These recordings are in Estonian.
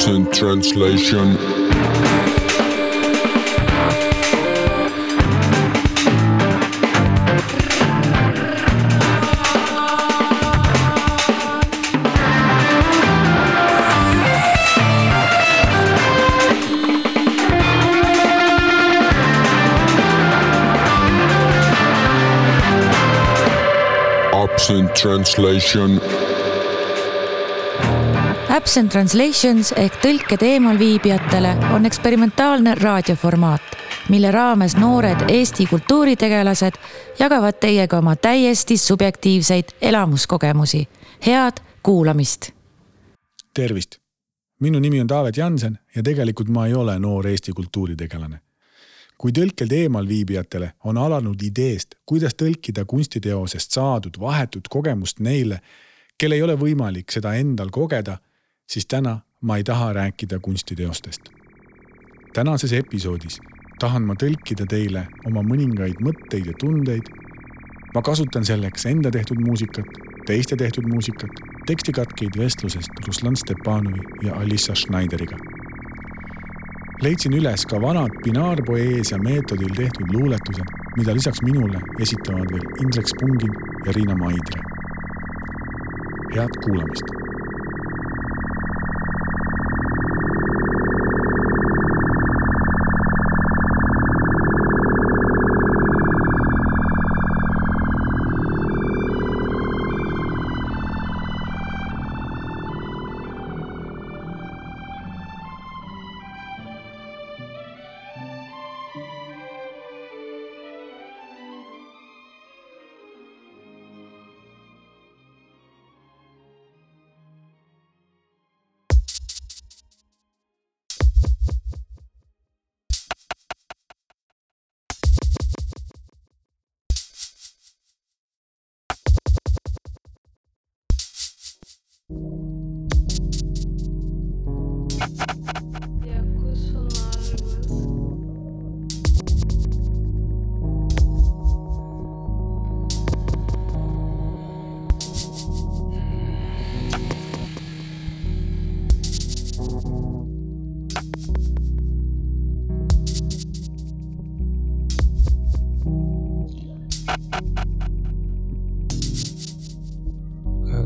Absent translation. Absent translation. Absent Translations ehk tõlked eemalviibijatele on eksperimentaalne raadioformaat, mille raames noored Eesti kultuuritegelased jagavad teiega oma täiesti subjektiivseid elamuskogemusi. head kuulamist. tervist, minu nimi on Taavet Jansen ja tegelikult ma ei ole noor Eesti kultuuritegelane. kui tõlkelt eemalviibijatele on alanud ideest, kuidas tõlkida kunstiteosest saadud vahetut kogemust neile, kel ei ole võimalik seda endal kogeda siis täna ma ei taha rääkida kunstiteostest. tänases episoodis tahan ma tõlkida teile oma mõningaid mõtteid ja tundeid. ma kasutan selleks enda tehtud muusikat, teiste tehtud muusikat, tekstikatkeid vestlusest Ruslan Stepanovi ja Alissa Schneideriga. leidsin üles ka vanad binaarpoeesia meetodil tehtud luuletused, mida lisaks minule esitavad veel Indrek Spungin ja Riina Maidre. head kuulamist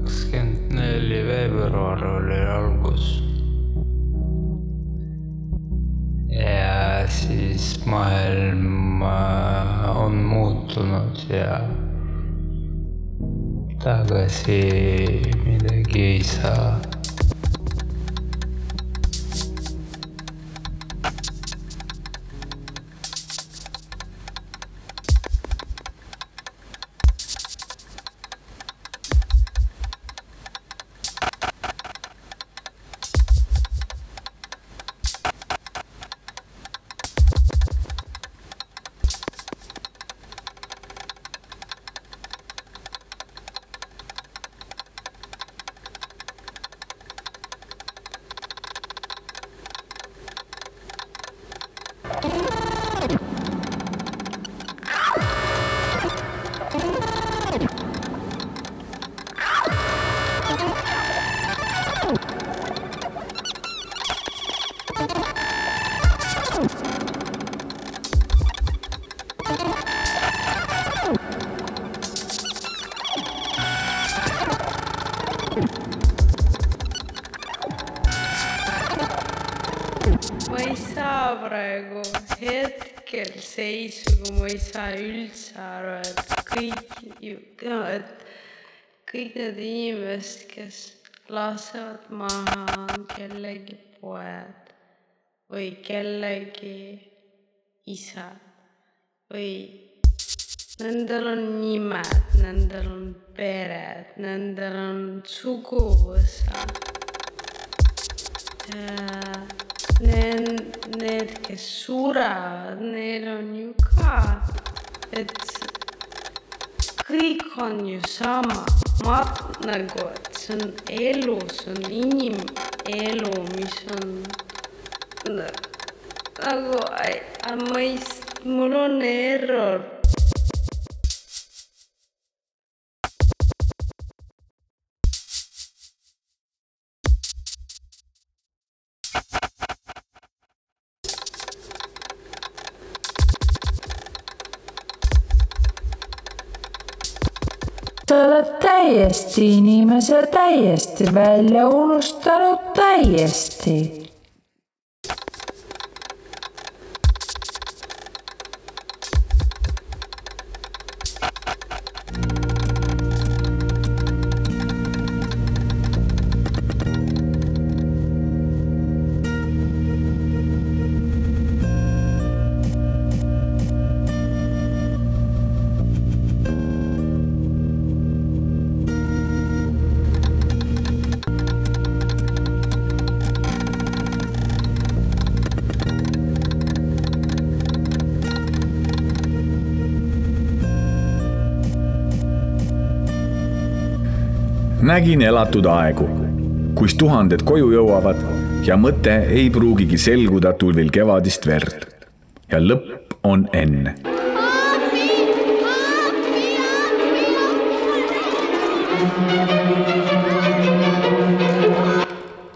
kakskümmend neli veebruar oli algus. Maailm äh, on muutunud ja tagasi midagi ei saa. Hetkel seisu, kui ma ei saa üldse aru, et kõik et kõik need inimesed, kes lasevad maha, kellegi poed või kellegi isad või nendel on nimed, nendel on pered, nendel on suguvõsad. Need, need, kes surevad, neil on ju ka, et kõik on ju sama, ma nagu, et see on elu, see on inimelu, mis on nagu, ma ei, mul on error sa oled täiesti inimese täiesti välja unustanud täiesti nägin elatud aegu, kus tuhanded koju jõuavad ja mõte ei pruugigi selguda tulvil kevadist verd. ja lõpp on enne.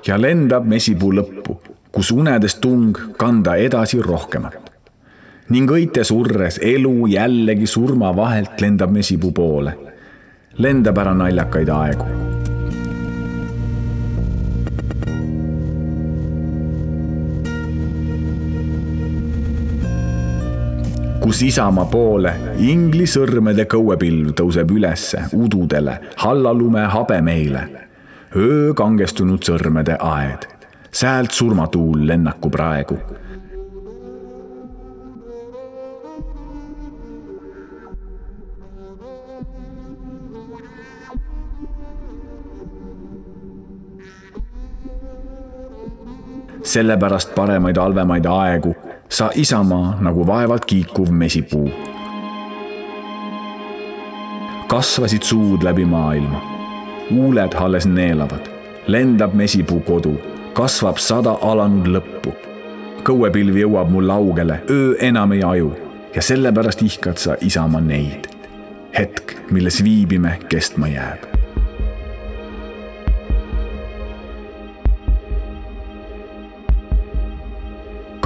ja lendab mesipuu lõppu, kus unedes tung kanda edasi rohkemat. ning õite surres elu jällegi surma vahelt lendab mesipuu poole lendab ära naljakaid aegu. kus Isamaa poole ingli sõrmede kõuepilv tõuseb ülesse ududele, hallalume habemeile. öö kangestunud sõrmede aed, säält surmatuul lennaku praegu sellepärast paremaid halvemaid aegu. Sa Isamaa nagu vaevalt kiikuv mesipuu. kasvasid suud läbi maailma, huuled alles neelavad, lendab mesipuu kodu, kasvab sada alanud lõppu. kõuepilv jõuab mul laugele, öö enam ei aju. Ja sellepärast ihkad sa Isamaa neid. hetk, milles viibime, kestma jääb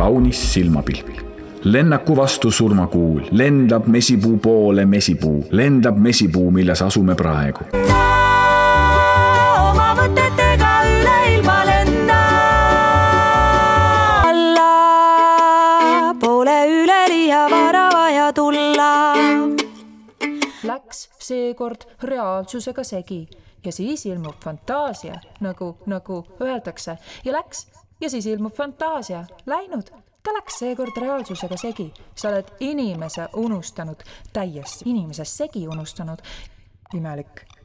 kaunis silmapilk. lennaku vastu surmakuul, lendab mesipuu poole mesipuu, lendab mesipuu, milles asume praegu. oma mõtetega üle ilma lenda. alla poole üleliia vara vaja tulla. Läks seekord reaalsusega segi ja siis ilmub fantaasia, nagu, nagu öeldakse ja läks ja siis ilmub fantaasia, läinud. ta läks seekord reaalsusega segi. sa oled inimese unustanud, täiesti inimesest segi unustanud. imelik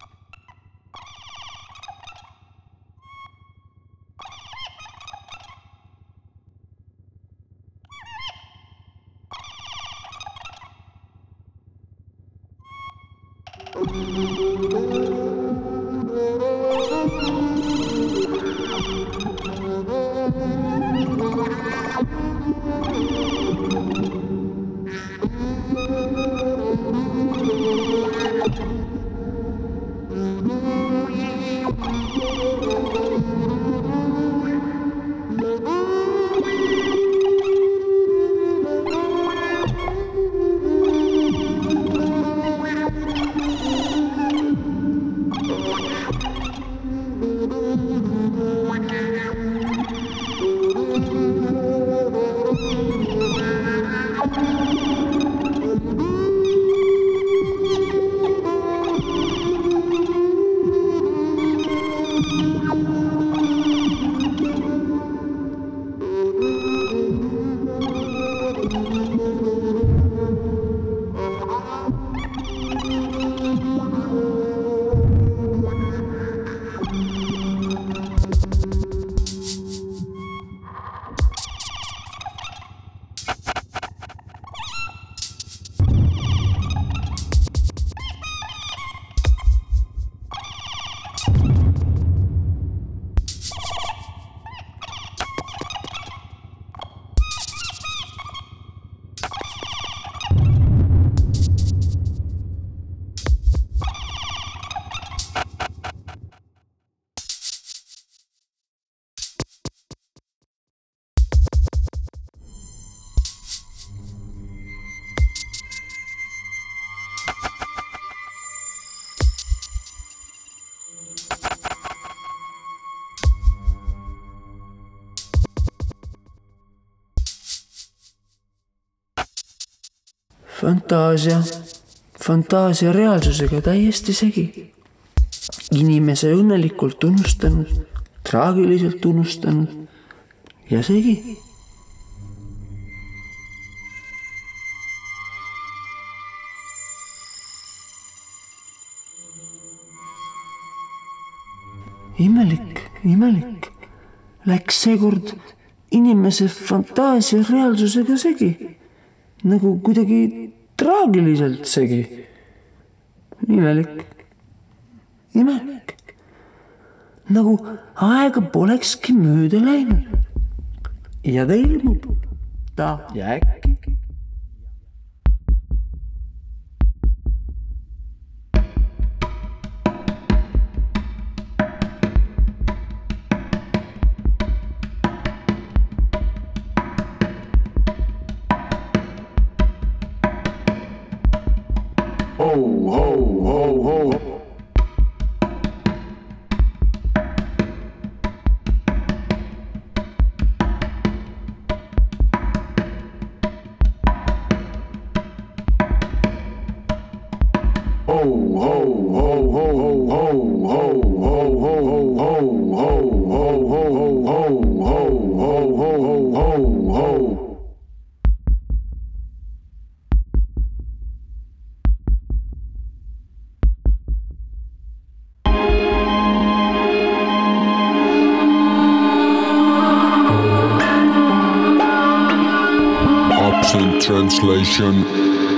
you fantaasia, fantaasia reaalsusega täiesti segi. inimese õnnelikult unustanud, traagiliselt unustanud ja segi imelik, imelik. Läks seekord inimese fantaasia reaalsusega segi. Nagu kuidagi traagiliselt segi. imelik, imelik. nagu aega polekski mööda läinud. ja ta ilmub, ta ja äkki absent translation.